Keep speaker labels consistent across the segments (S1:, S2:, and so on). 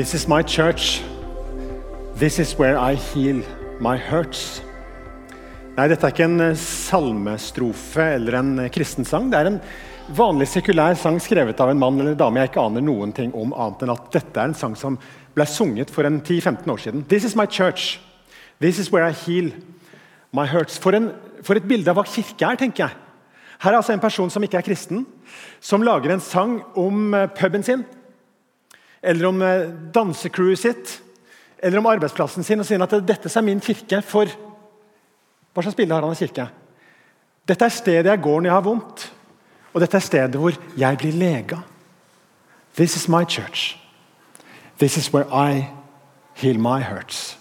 S1: This is my church. This is where I heal my hurts. Nei, dette er ikke en eh, salmestrofe eller en eh, kristen sang. Det er en vanlig sekulær sang skrevet av en mann eller dame jeg ikke aner noen ting om, annet enn at dette er en sang som ble sunget for en 10-15 år siden. This is my church. This is where I heal my hurts. For, en, for et bilde av hva kirke er, tenker jeg. Her er altså en person som ikke er kristen, som lager en sang om eh, puben sin, eller om dansecrewet sitt, eller om arbeidsplassen sin, og sier at dette er min kirke for hva slags bilde har han av kirke? Dette er stedet jeg går når jeg har vondt. Og dette er stedet hvor jeg blir lega. This is my church. This is where I heal my hurts.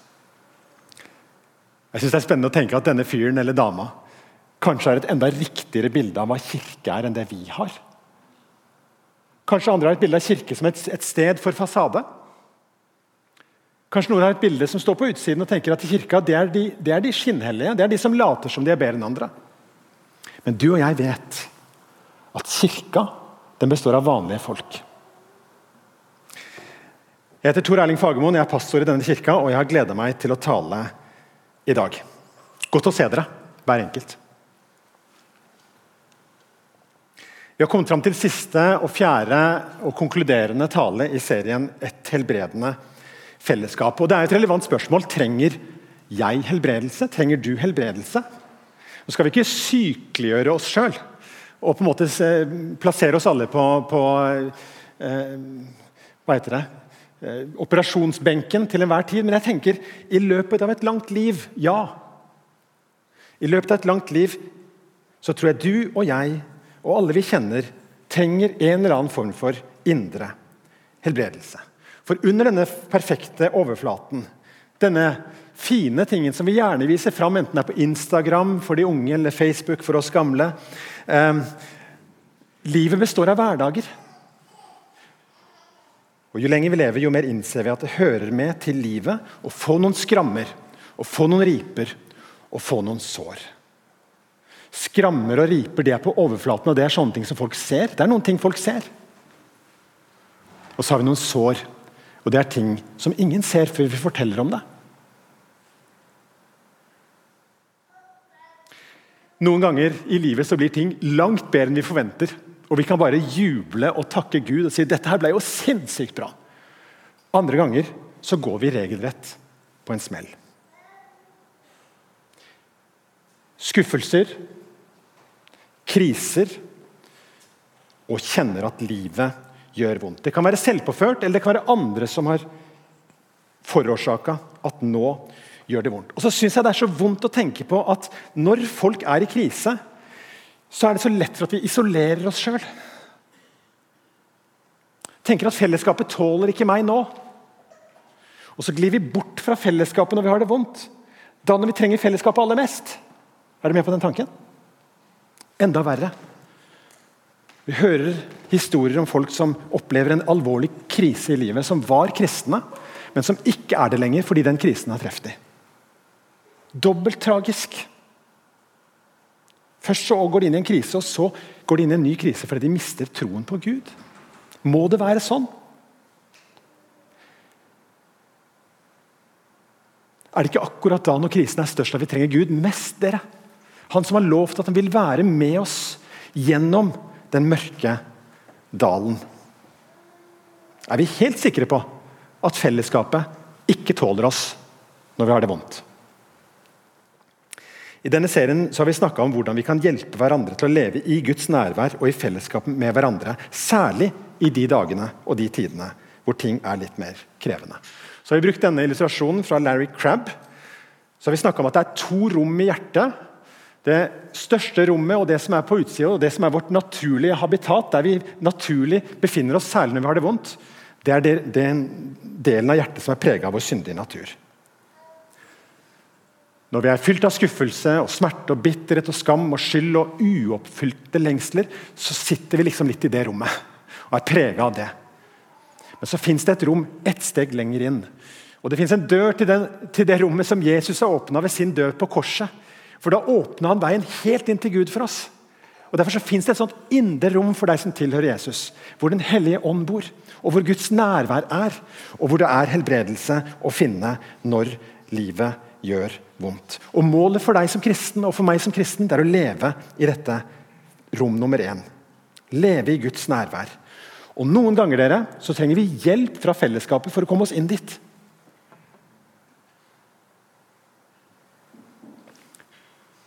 S1: Jeg synes Det er spennende å tenke at denne fyren eller dama kanskje har et enda riktigere bilde av hva kirke er, enn det vi har. Kanskje andre har et bilde av kirke som et, et sted for fasade. Kanskje noen har et bilde som står på utsiden og tenker at kirka det er, de, det er de skinnhellige. Det er de som later som de er bedre enn andre. Men du og jeg vet at kirka den består av vanlige folk. Jeg heter Tor Erling Fagermoen, jeg er pastor i denne kirka, og jeg har gleda meg til å tale i dag. Godt å se dere, hver enkelt. Vi har kommet fram til siste og fjerde og konkluderende tale i serien Et helbredende fellesskap. Og Det er et relevant spørsmål. Trenger jeg helbredelse? Trenger du helbredelse? Nå skal vi ikke sykeliggjøre oss sjøl og på en måte plassere oss alle på, på eh, hva heter det? Eh, operasjonsbenken til enhver tid. Men jeg tenker i løpet av et langt liv ja. I løpet av et langt liv så tror jeg du og jeg og alle vi kjenner, trenger en eller annen form for indre helbredelse. For under denne perfekte overflaten, denne fine tingen som vi gjerne viser fram, enten det er på Instagram for de unge eller Facebook for oss gamle eh, Livet består av hverdager. Og Jo lenger vi lever, jo mer innser vi at det hører med til livet å få noen skrammer, å få noen riper og få noen sår. Skrammer og riper det på overflaten, og det er sånne ting som folk ser. Det er noen ting folk ser. Og så har vi noen sår og det er ting som ingen ser før vi forteller om det. Noen ganger i livet så blir ting langt bedre enn vi forventer. Og vi kan bare juble og takke Gud og si dette her ble jo sinnssykt bra. Andre ganger så går vi regelrett på en smell. Skuffelser, kriser og kjenner at livet gjør vondt. Det kan være selvpåført, eller det kan være andre som har forårsaka at nå gjør det vondt. Og så synes jeg Det er så vondt å tenke på at når folk er i krise, så er det så lett for at vi isolerer oss sjøl. Tenker at fellesskapet tåler ikke meg nå. Og så glir vi bort fra fellesskapet når vi har det vondt. Da når vi trenger fellesskapet aller mest. Er du med på den tanken? Enda verre. Vi hører historier om folk som opplever en alvorlig krise i livet, som var kristne, men som ikke er det lenger fordi den krisen har truffet dem. Dobbelt tragisk. Først så går de inn i en krise, og så går de inn i en ny krise fordi de mister troen på Gud. Må det være sånn? Er det ikke akkurat da når krisen er størst at vi trenger Gud mest? dere? Han som har lovt at han vil være med oss gjennom den mørke dalen. Er vi helt sikre på at fellesskapet ikke tåler oss når vi har det vondt? I denne serien har vi snakka om hvordan vi kan hjelpe hverandre til å leve i Guds nærvær og i fellesskap med hverandre. Særlig i de dagene og de tidene hvor ting er litt mer krevende. Så har vi brukt denne illustrasjonen fra Larry Crabb. Så har vi om at det er to rom i hjertet det største rommet og det som er på utsida, og det som er vårt naturlige habitat, der vi naturlig befinner oss, særlig når vi har det vondt, det er den delen av hjertet som er prega av vår syndige natur. Når vi er fylt av skuffelse, og smerte, og bitterhet, og skam, og skyld og uoppfylte lengsler, så sitter vi liksom litt i det rommet og er prega av det. Men så fins det et rom ett steg lenger inn. Og Det fins en dør til, den, til, det rommet som Jesus har åpna ved sin død på korset. For da åpna han veien helt inn til Gud for oss. Og Derfor så fins det et sånt indre rom for deg som tilhører Jesus, hvor Den hellige ånd bor, og hvor Guds nærvær er, og hvor det er helbredelse å finne når livet gjør vondt. Og Målet for deg som kristen og for meg som kristen det er å leve i dette rom nummer én. Leve i Guds nærvær. Og Noen ganger dere, så trenger vi hjelp fra fellesskapet for å komme oss inn dit.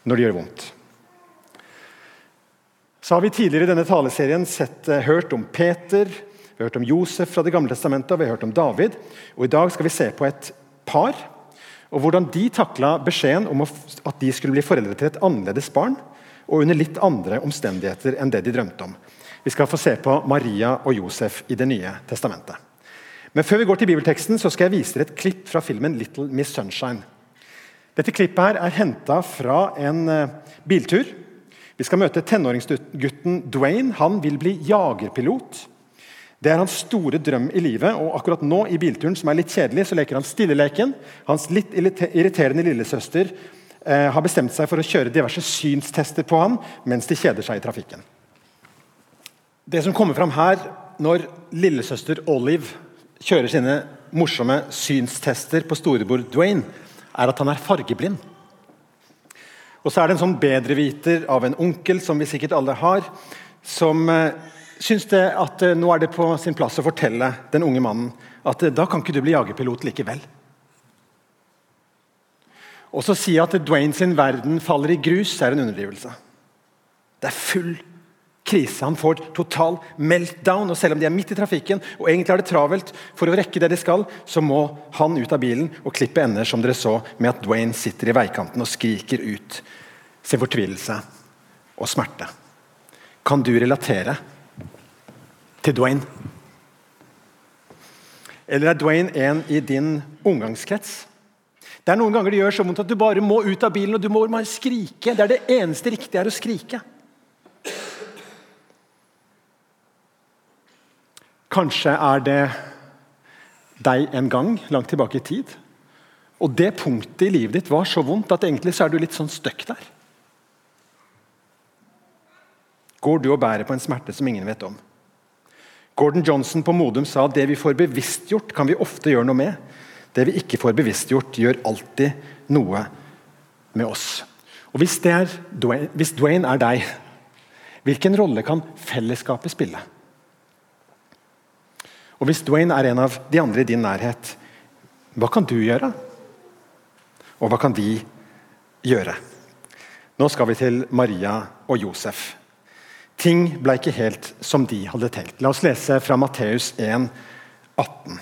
S1: Når det gjør vondt. Så har vi tidligere i denne taleserien sett, uh, hørt om Peter, vi har hørt om Josef fra Det gamle testamentet vi har hørt om David. Og I dag skal vi se på et par og hvordan de takla beskjeden om at de skulle bli foreldre til et annerledes barn og under litt andre omstendigheter enn det de drømte om. Vi skal få se på Maria og Josef i Det nye testamentet. Men før vi går til bibelteksten, så skal jeg vise dere et klipp fra filmen 'Little Miss Sunshine'. Dette klippet her er henta fra en uh, biltur vi skal møte tenåringsgutten Dwayne. Han vil bli jagerpilot. Det er hans store drøm i livet. og akkurat nå i bilturen som er litt kjedelig, så leker han stilleleken. Hans litt irriterende lillesøster eh, har bestemt seg for å kjøre diverse synstester på han mens de kjeder seg i trafikken. Det som kommer fram her når lillesøster Olive kjører sine morsomme synstester på storebror Dwayne, er at han er fargeblind. Og så er det en sånn bedreviter av en onkel, som vi sikkert alle har, som eh, syns det at eh, nå er det på sin plass å fortelle den unge mannen at eh, da kan ikke du bli jagerpilot likevel. Og så si at Dwayne sin verden faller i grus, er en underdrivelse. Det er full krise. Han får total meltdown. og Selv om de er midt i trafikken og egentlig har det travelt for å rekke det de skal, så må han ut av bilen og klippe ender som dere så, med at Dwayne sitter i veikanten og skriker ut sin fortvilelse og smerte. Kan du relatere til Dwayne? Eller er Dwayne en i din omgangskrets? Det er noen ganger det gjør så vondt at du bare må ut av bilen og du må bare skrike. Det er det eneste riktige er å skrike. Kanskje er det deg en gang langt tilbake i tid. Og det punktet i livet ditt var så vondt at egentlig så er du litt sånn støkk der. Går du og bærer på en smerte som ingen vet om? Gordon Johnson på Modum sa at det vi får bevisstgjort, kan vi ofte gjøre noe med. Det vi ikke får bevisstgjort, gjør alltid noe med oss. Og Hvis, er Dwayne, hvis Dwayne er deg, hvilken rolle kan fellesskapet spille? Og Hvis Dwayne er en av de andre i din nærhet, hva kan du gjøre? Og hva kan vi gjøre? Nå skal vi til Maria og Josef. Ting ble ikke helt som de hadde tenkt. La oss lese fra Matteus 1, 18.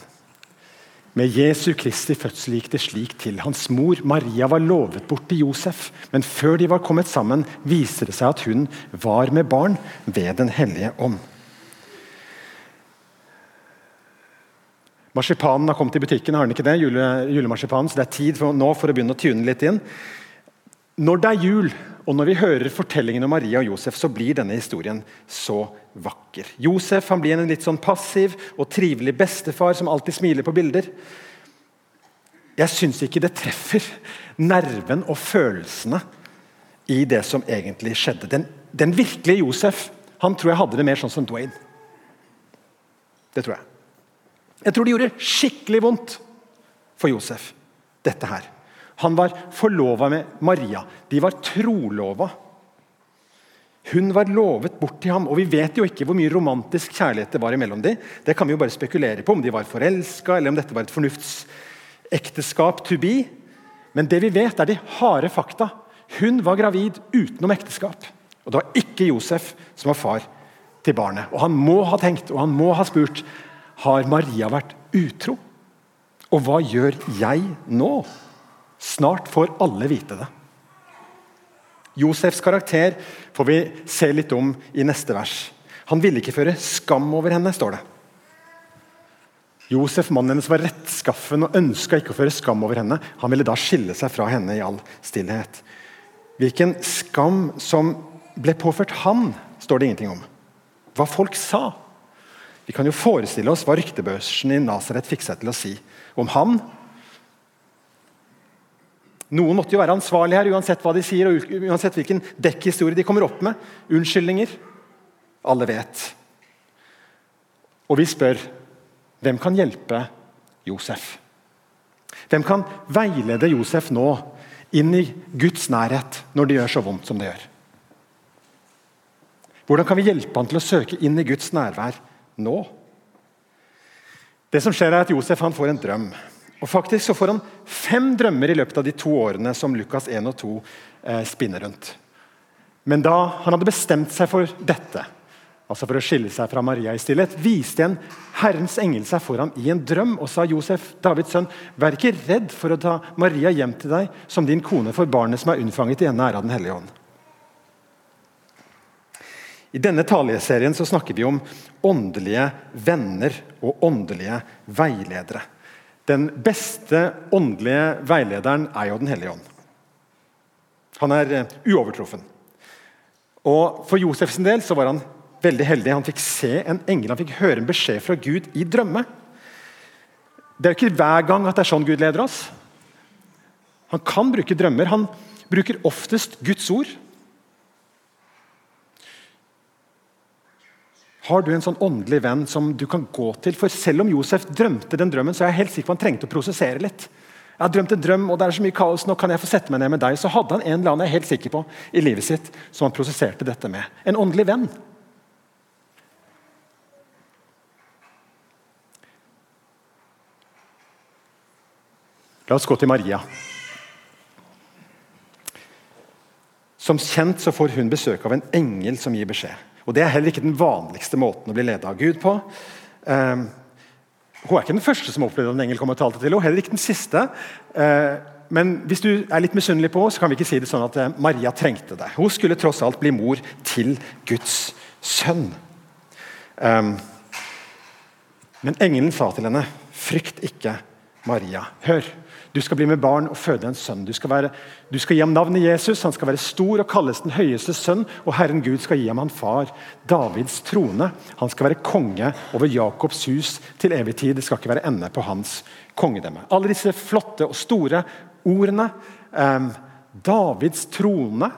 S1: Med Jesu Kristi fødsel gikk det slik til. Hans mor Maria var lovet bort til Josef, men før de var kommet sammen, viser det seg at hun var med barn ved Den hellige ånd. Marsipanen har kommet i butikken, har den ikke det? Jule, julemarsipanen, så det er tid for, nå for å begynne å tune litt inn. Når det er jul, og når vi hører fortellingen om Maria og Josef, så blir denne historien så vakker. Josef han blir en litt sånn passiv og trivelig bestefar som alltid smiler på bilder. Jeg syns ikke det treffer nerven og følelsene i det som egentlig skjedde. Den, den virkelige Josef han tror jeg hadde det mer sånn som Dwayne. Det tror jeg. Jeg tror det gjorde skikkelig vondt for Josef, dette her. Han var forlova med Maria. De var trolova. Hun var lovet bort til ham, og vi vet jo ikke hvor mye romantisk kjærlighet det var imellom dem. Det kan vi jo bare spekulere på, om de var forelska, eller om dette var et fornuftsekteskap to be. Men det vi vet, er de harde fakta. Hun var gravid utenom ekteskap. Og det var ikke Josef som var far til barnet. Og Han må ha tenkt og han må ha spurt har Maria vært utro? Og hva gjør jeg nå? Snart får alle vite det. Josefs karakter får vi se litt om i neste vers. Han ville ikke føre skam over henne, står det. Josef, mannen hennes, var rettskaffen og ønska ikke å føre skam over henne. Han ville da skille seg fra henne i all stillhet. Hvilken skam som ble påført han, står det ingenting om. Hva folk sa, vi kan jo forestille oss hva ryktebørsen i Nasaret fikk seg til å si om han. Noen måtte jo være ansvarlig her, uansett hva de sier og uansett hvilken dekkhistorie de kommer opp med. Unnskyldninger. Alle vet. Og vi spør hvem kan hjelpe Josef? Hvem kan veilede Josef nå inn i Guds nærhet når det gjør så vondt som det gjør? Hvordan kan vi hjelpe han til å søke inn i Guds nærvær nå? Det som skjer er at Josef han får en drøm. Og faktisk så får han fem drømmer i løpet av de to årene som Lukas 1 og 2 eh, spinner rundt. Men da han hadde bestemt seg for dette, altså for å skille seg fra Maria i stillhet, viste en Herrens engel seg for ham i en drøm og sa Josef, Davids sønn, vær ikke redd for å ta Maria hjem til deg som din kone, for barnet som er unnfanget i ene er av Den hellige ånd. I denne taleserien så snakker vi om åndelige venner og åndelige veiledere. Den beste åndelige veilederen er jo Den hellige ånd. Han er eh, uovertruffen. Og For Josefs del så var han veldig heldig. Han fikk se en engel, han fikk høre en beskjed fra Gud i drømme. Det er jo ikke hver gang at det er sånn Gud leder oss. Han kan bruke drømmer. Han bruker oftest Guds ord. Har du en sånn åndelig venn som du kan gå til? For Selv om Josef drømte den drømmen, så er jeg helt sikker på han trengte å prosessere litt. Jeg har drømt en drøm, og det er så mye kaos, nå kan jeg få sette meg ned med deg. Så hadde han en eller annen jeg er helt sikker på, i livet sitt som han prosesserte dette med. En åndelig venn. La oss gå til Maria. Som kjent så får hun besøk av en engel som gir beskjed. Og Det er heller ikke den vanligste måten å bli ledet av Gud på. Um, hun er ikke den første som opplevde at en engel kom og talte til henne. Heller ikke den siste. Uh, men hvis du er litt misunnelig på henne, så kan vi ikke si det sånn at uh, Maria trengte det. Hun skulle tross alt bli mor til Guds sønn. Um, men engelen sa til henne, 'Frykt ikke, Maria. Hør, du skal bli med barn og føde en sønn. Du skal, være, du skal, gi ham navnet Jesus, han skal være stor og kalles den høyeste sønn. Og Herren Gud skal gi ham han far, Davids trone. Han skal være konge over Jakobs hus til evig tid. Det skal ikke være ende på hans kongedømme. Alle disse flotte og store ordene. Um, Davids trone,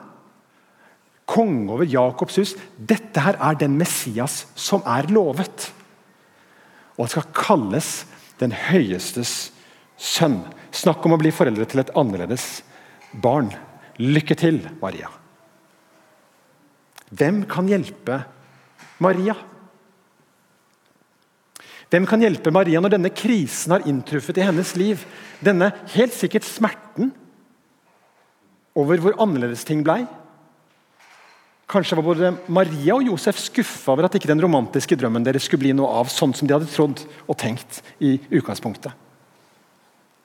S1: konge over Jakobs hus. Dette her er den Messias som er lovet. Og han skal kalles den høyestes sønn. Snakk om å bli foreldre til et annerledes barn. Lykke til, Maria. Hvem kan hjelpe Maria? Hvem kan hjelpe Maria når denne krisen har inntruffet i hennes liv? Denne helt sikkert smerten over hvor annerledes ting blei? Kanskje var både Maria og Josef skuffa over at ikke den romantiske drømmen deres skulle bli noe av sånn som de hadde trodd og tenkt i utgangspunktet.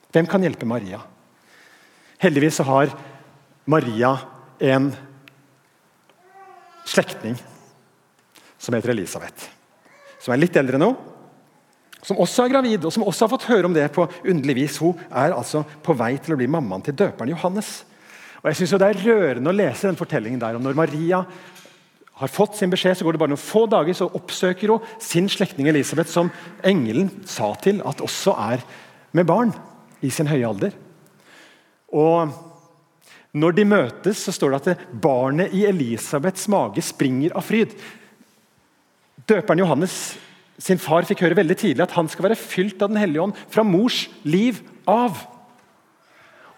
S1: Hvem kan hjelpe Maria? Heldigvis har Maria en slektning som heter Elisabeth. Som er litt eldre nå, som også er gravid og som også har fått høre om det på underlig vis. Hun er altså på vei til å bli mammaen til døperen Johannes. Og jeg synes Det er rørende å lese den fortellingen der om når Maria har fått sin beskjed, så går det bare noen få dager, så oppsøker hun sin slektning Elisabeth, som engelen sa til at også er med barn i sin høye alder. Og Når de møtes, så står det at barnet i Elisabeths mage springer av fryd. Døperen Johannes sin far fikk høre veldig tidlig at han skal være fylt av Den hellige ånd fra mors liv av.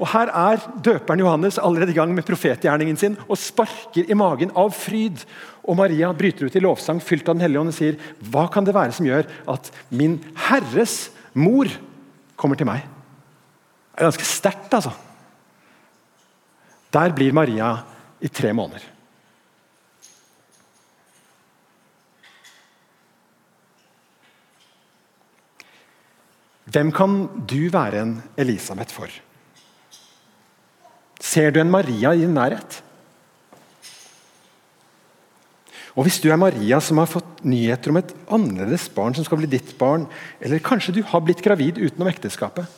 S1: Og Her er døperen Johannes allerede i gang med profetgjerningen sin og sparker i magen av fryd. Og Maria bryter ut i lovsang fylt av Den hellige ånd og sier hva kan det være som gjør at min Herres mor kommer til meg? Det er ganske sterkt, altså. Der blir Maria i tre måneder. Hvem kan du være en Elisabeth for? Ser du en Maria i din nærhet? Og Hvis du er Maria som har fått nyheter om et annerledes barn som skal bli ditt barn, eller kanskje du har blitt gravid utenom ekteskapet,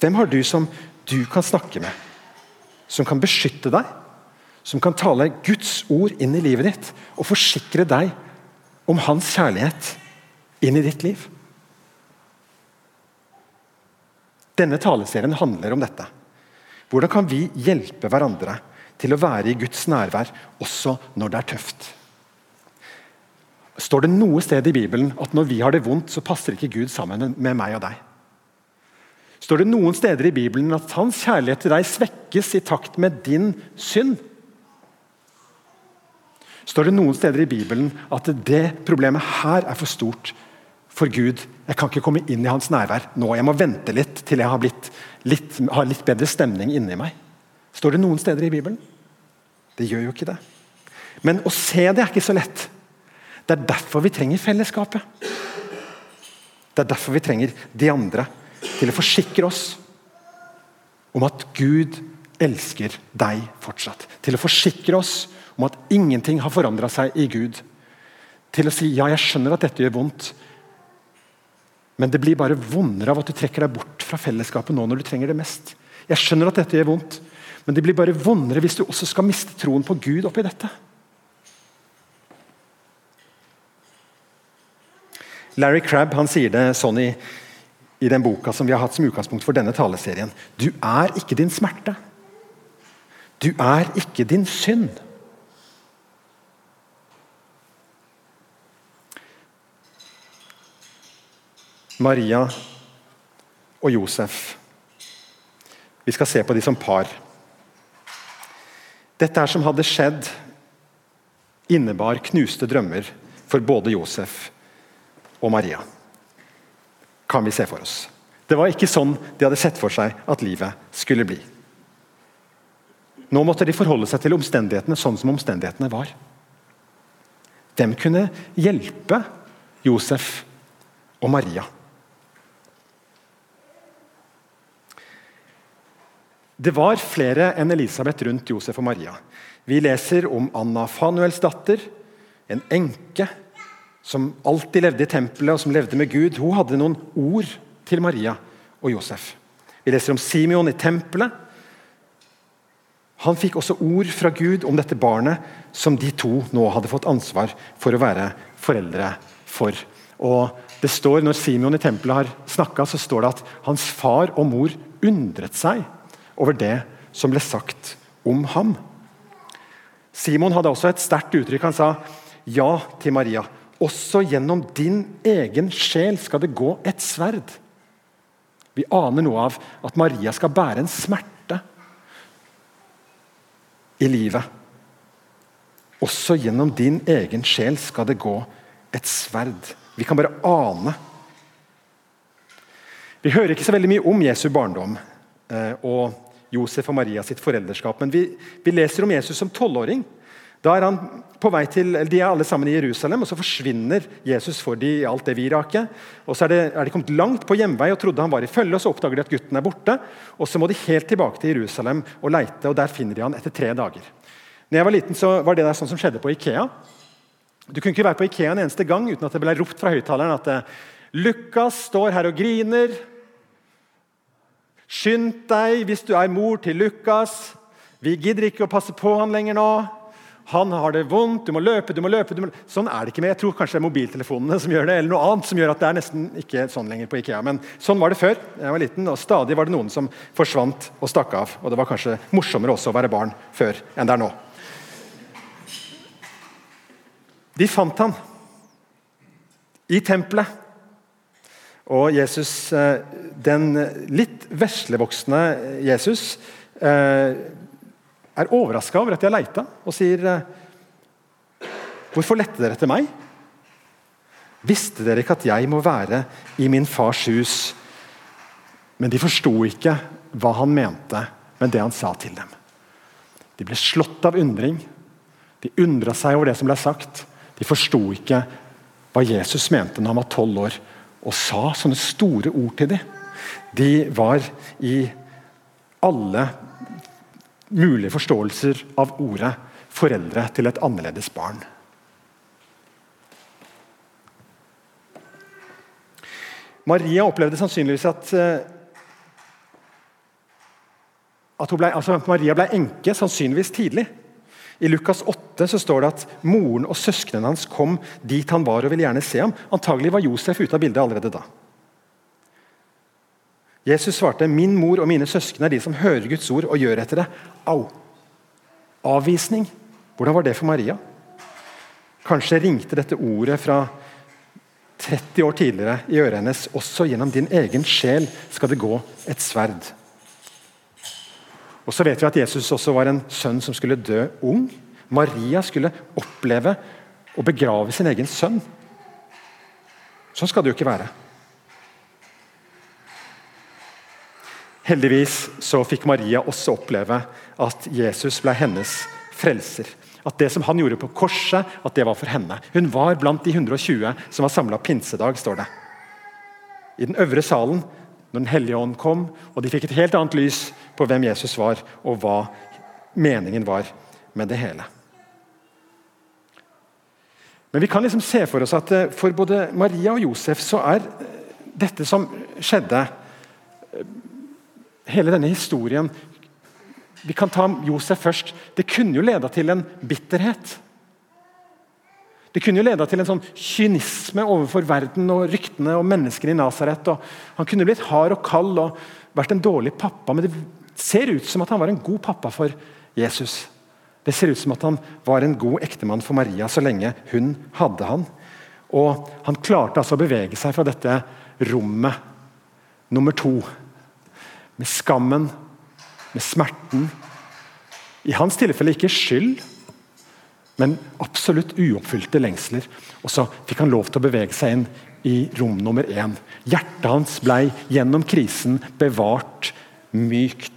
S1: hvem har du som du kan snakke med? Som kan beskytte deg? Som kan tale Guds ord inn i livet ditt og forsikre deg om hans kjærlighet inn i ditt liv? Denne taleserien handler om dette. Hvordan kan vi hjelpe hverandre til å være i Guds nærvær også når det er tøft? Står det noe sted i Bibelen at når vi har det vondt, så passer ikke Gud sammen med meg og deg? Står det noen steder i Bibelen at hans kjærlighet til deg svekkes i takt med din synd? Står det noen steder i Bibelen at det problemet her er for stort for Gud? Jeg kan ikke komme inn i hans nærvær nå. Jeg må vente litt til jeg har, litt, har litt bedre stemning inni meg. Står det noen steder i Bibelen? Det gjør jo ikke det. Men å se det er ikke så lett. Det er derfor vi trenger fellesskapet. Det er derfor vi trenger de andre til å forsikre oss om at Gud elsker deg fortsatt. Til å forsikre oss om at ingenting har forandra seg i Gud. Til å si ja, jeg skjønner at dette gjør vondt, men det blir bare vondere av at du trekker deg bort fra fellesskapet nå når du trenger det mest. Jeg skjønner at dette gjør vondt, men det blir bare vondere hvis du også skal miste troen på Gud oppi dette. Larry Crabb han sier det sånn i, i den boka som vi har hatt som utgangspunkt for denne taleserien. Du er ikke din smerte. Du er ikke din synd. Maria og Josef. Vi skal se på de som par. Dette her som hadde skjedd, innebar knuste drømmer for både Josef og Maria. Kan vi se for oss. Det var ikke sånn de hadde sett for seg at livet skulle bli. Nå måtte de forholde seg til omstendighetene sånn som omstendighetene var. Hvem kunne hjelpe Josef og Maria? Det var flere enn Elisabeth rundt Josef og Maria. Vi leser om Anna Fanuels datter, en enke som alltid levde i tempelet og som levde med Gud. Hun hadde noen ord til Maria og Josef. Vi leser om Simeon i tempelet. Han fikk også ord fra Gud om dette barnet som de to nå hadde fått ansvar for å være foreldre for. Og det står, Når Simeon i tempelet har snakka, står det at hans far og mor undret seg over det som ble sagt om ham. Simon hadde også et sterkt uttrykk. Han sa ja til Maria. Også gjennom din egen sjel skal det gå et sverd. Vi aner noe av at Maria skal bære en smerte i livet. Også gjennom din egen sjel skal det gå et sverd. Vi kan bare ane. Vi hører ikke så veldig mye om Jesu barndom. Eh, og Josef og Maria sitt foreldreskap. Men vi, vi leser om Jesus som tolvåring. Da er han på vei til, De er alle sammen i Jerusalem, og så forsvinner Jesus for de i alt det viraket. Og så er, det, er de kommet langt på hjemvei og trodde han var i følge, og så oppdager de at gutten er borte. og Så må de helt tilbake til Jerusalem og leite, og der finner de han etter tre dager. Når jeg var liten, så var det der sånn som skjedde på Ikea. Du kunne ikke være på Ikea en eneste gang uten at det ble ropt fra høyttaleren at eh, Lukas står her og griner. Skynd deg hvis du er mor til Lukas. Vi gidder ikke å passe på han lenger nå. Han har det vondt, du må løpe, du må løpe. Du må... Sånn er det ikke mer. Jeg tror kanskje det er mobiltelefonene som gjør det, eller noe annet som gjør at det er nesten ikke sånn lenger på Ikea. Men sånn var det før. jeg var liten, og Stadig var det noen som forsvant og stakk av. Og det var kanskje morsommere også å være barn før enn det er nå. De fant han i tempelet. Og Jesus, eh, den litt veslevoksne Jesus eh, er overraska over at de har leita, og sier eh, Hvorfor lette dere etter meg? Visste dere ikke at jeg må være i min fars hus? Men de forsto ikke hva han mente med det han sa til dem. De ble slått av undring. De undra seg over det som ble sagt. De forsto ikke hva Jesus mente når han var tolv år og sa sånne store ord til dem. De var i alle mulige forståelser av ordet foreldre til et annerledes barn. Maria opplevde sannsynligvis at, eh, at ble, altså Maria ble enke sannsynligvis tidlig. I Lukas 8 så står det at moren og søsknene hans kom dit han var og ville gjerne se ham. Antagelig var Josef ute av bildet allerede da. Jesus svarte, 'Min mor og mine søsken er de som hører Guds ord og gjør etter det.' Au! Avvisning. Hvordan var det for Maria? Kanskje ringte dette ordet fra 30 år tidligere i øret hennes. Også gjennom din egen sjel skal det gå et sverd. Og så vet vi at Jesus også var en sønn som skulle dø ung. Maria skulle oppleve å begrave sin egen sønn. Sånn skal det jo ikke være. Heldigvis så fikk Maria også oppleve at Jesus ble hennes frelser. At det som han gjorde på korset, at det var for henne. Hun var blant de 120 som var samla pinsedag, står det. I den øvre salen, når Den hellige ånd kom, og de fikk et helt annet lys på hvem Jesus var, og hva meningen var med det hele. Men vi kan liksom se for oss at eh, for både Maria og Josef så er eh, dette som skjedde eh, Hele denne historien Vi kan ta Josef først. Det kunne jo leda til en bitterhet. Det kunne jo leda til en sånn kynisme overfor verden og ryktene og menneskene i Nasaret. Han kunne blitt hard og kald og vært en dårlig pappa, men det ser ut som at han var en god pappa for Jesus. Det ser ut som at han var en god ektemann for Maria så lenge hun hadde han. Og Han klarte altså å bevege seg fra dette rommet nummer to. Med skammen, med smerten. I hans tilfelle ikke skyld, men absolutt uoppfylte lengsler. Og så fikk han lov til å bevege seg inn i rom nummer én. Hjertet hans ble gjennom krisen bevart mykt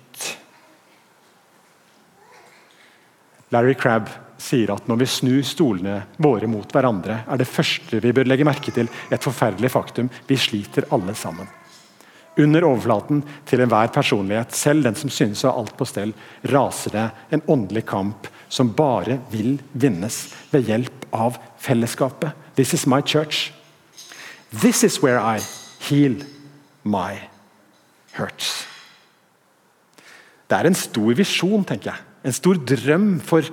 S1: Larry Crabb sier at når vi snur stolene våre mot hverandre, er det første vi bør legge merke til et forferdelig faktum. Vi sliter alle sammen. Under overflaten til enhver personlighet, selv den som synes å ha alt på stell, raser det en åndelig kamp som bare vil vinnes ved hjelp av fellesskapet. This is my church. This is where I heal my hurts. Det er en stor visjon, tenker jeg en stor drøm for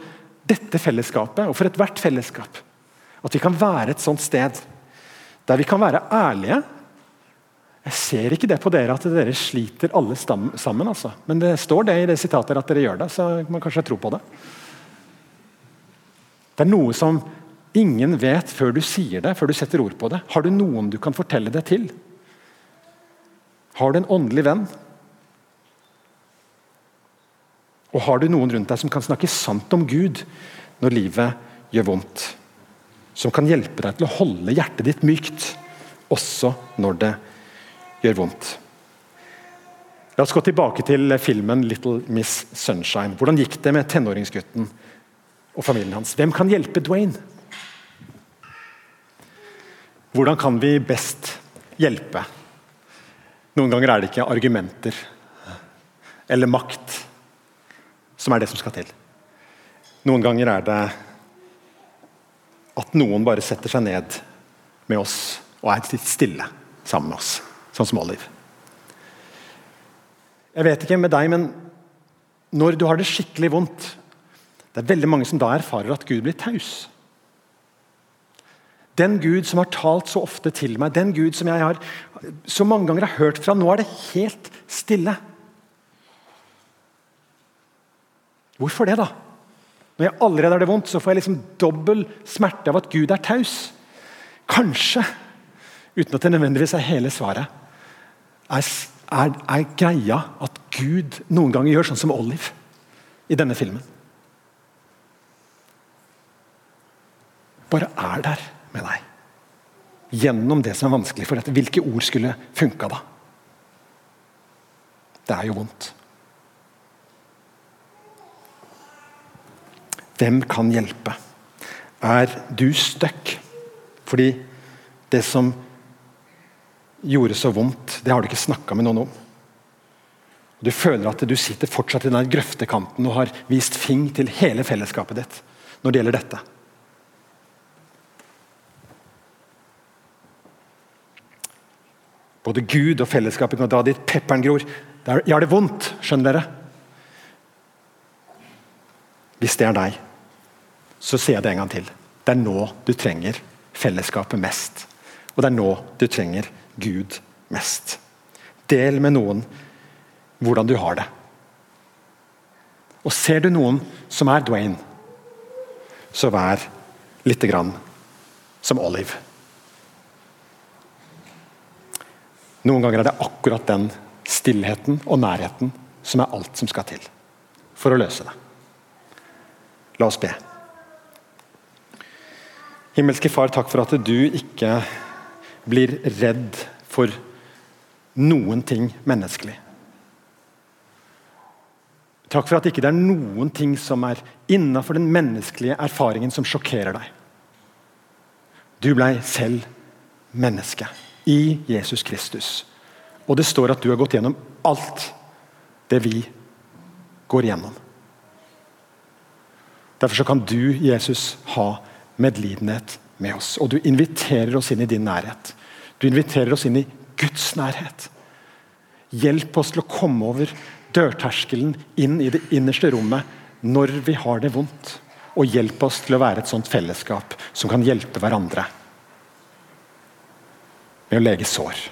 S1: dette fellesskapet og for ethvert fellesskap. At vi kan være et sånt sted der vi kan være ærlige. Jeg ser ikke det på dere at dere sliter alle sammen, altså. men det står det i det sitatet at dere gjør det. så man kanskje tro på Det Det er noe som ingen vet før du sier det, før du setter ord på det. Har du noen du kan fortelle det til? Har du en åndelig venn? Og har du noen rundt deg som kan snakke sant om Gud når livet gjør vondt? Som kan hjelpe deg til å holde hjertet ditt mykt, også når det gjør. La oss gå tilbake til filmen 'Little Miss Sunshine'. Hvordan gikk det med tenåringsgutten og familien hans? Hvem kan hjelpe Dwayne? Hvordan kan vi best hjelpe? Noen ganger er det ikke argumenter eller makt som er det som skal til. Noen ganger er det at noen bare setter seg ned med oss og er litt stille sammen med oss, sånn som Olive. Jeg vet ikke med deg, men når du har det skikkelig vondt Det er veldig mange som da erfarer at Gud blir taus. Den Gud som har talt så ofte til meg, den Gud som jeg har så mange ganger har hørt fra, nå er det helt stille. Hvorfor det, da? Når jeg allerede har det vondt, så får jeg liksom dobbel smerte av at Gud er taus. Kanskje, uten at det nødvendigvis er hele svaret, er, er, er greia at Gud noen ganger gjør sånn som Olive i denne filmen. Bare er der med deg. Gjennom det som er vanskelig for dette. Hvilke ord skulle funka da? Det er jo vondt. Hvem kan hjelpe? Er du stuck? Fordi det som gjorde så vondt, det har du ikke snakka med noen om. Du føler at du sitter fortsatt i den grøftekanten og har vist fing til hele fellesskapet ditt når det gjelder dette. Både Gud og fellesskapet kan dra dit pepperen gror. Jeg har det vondt, skjønner dere. Hvis det er deg så sier jeg det en gang til. Det er nå du trenger fellesskapet mest. Og det er nå du trenger Gud mest. Del med noen hvordan du har det. Og ser du noen som er Dwayne, så vær lite grann som Olive. Noen ganger er det akkurat den stillheten og nærheten som er alt som skal til for å løse det. La oss be. Himmelske Far, takk for at du ikke blir redd for noen ting menneskelig. Takk for at ikke det er noen ting som er innafor den menneskelige erfaringen som sjokkerer deg. Du blei selv menneske i Jesus Kristus. Og det står at du har gått gjennom alt det vi går gjennom. Derfor kan du, Jesus, ha medlidenhet med oss. Og du inviterer oss inn i din nærhet. Du inviterer oss inn i Guds nærhet. Hjelp oss til å komme over dørterskelen inn i det innerste rommet når vi har det vondt. Og hjelp oss til å være et sånt fellesskap som kan hjelpe hverandre med å lege sår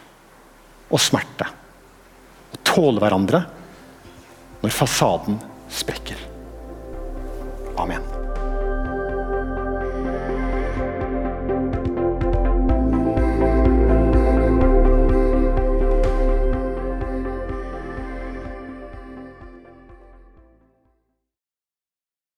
S1: og smerte. Og tåle hverandre når fasaden sprekker. Amen.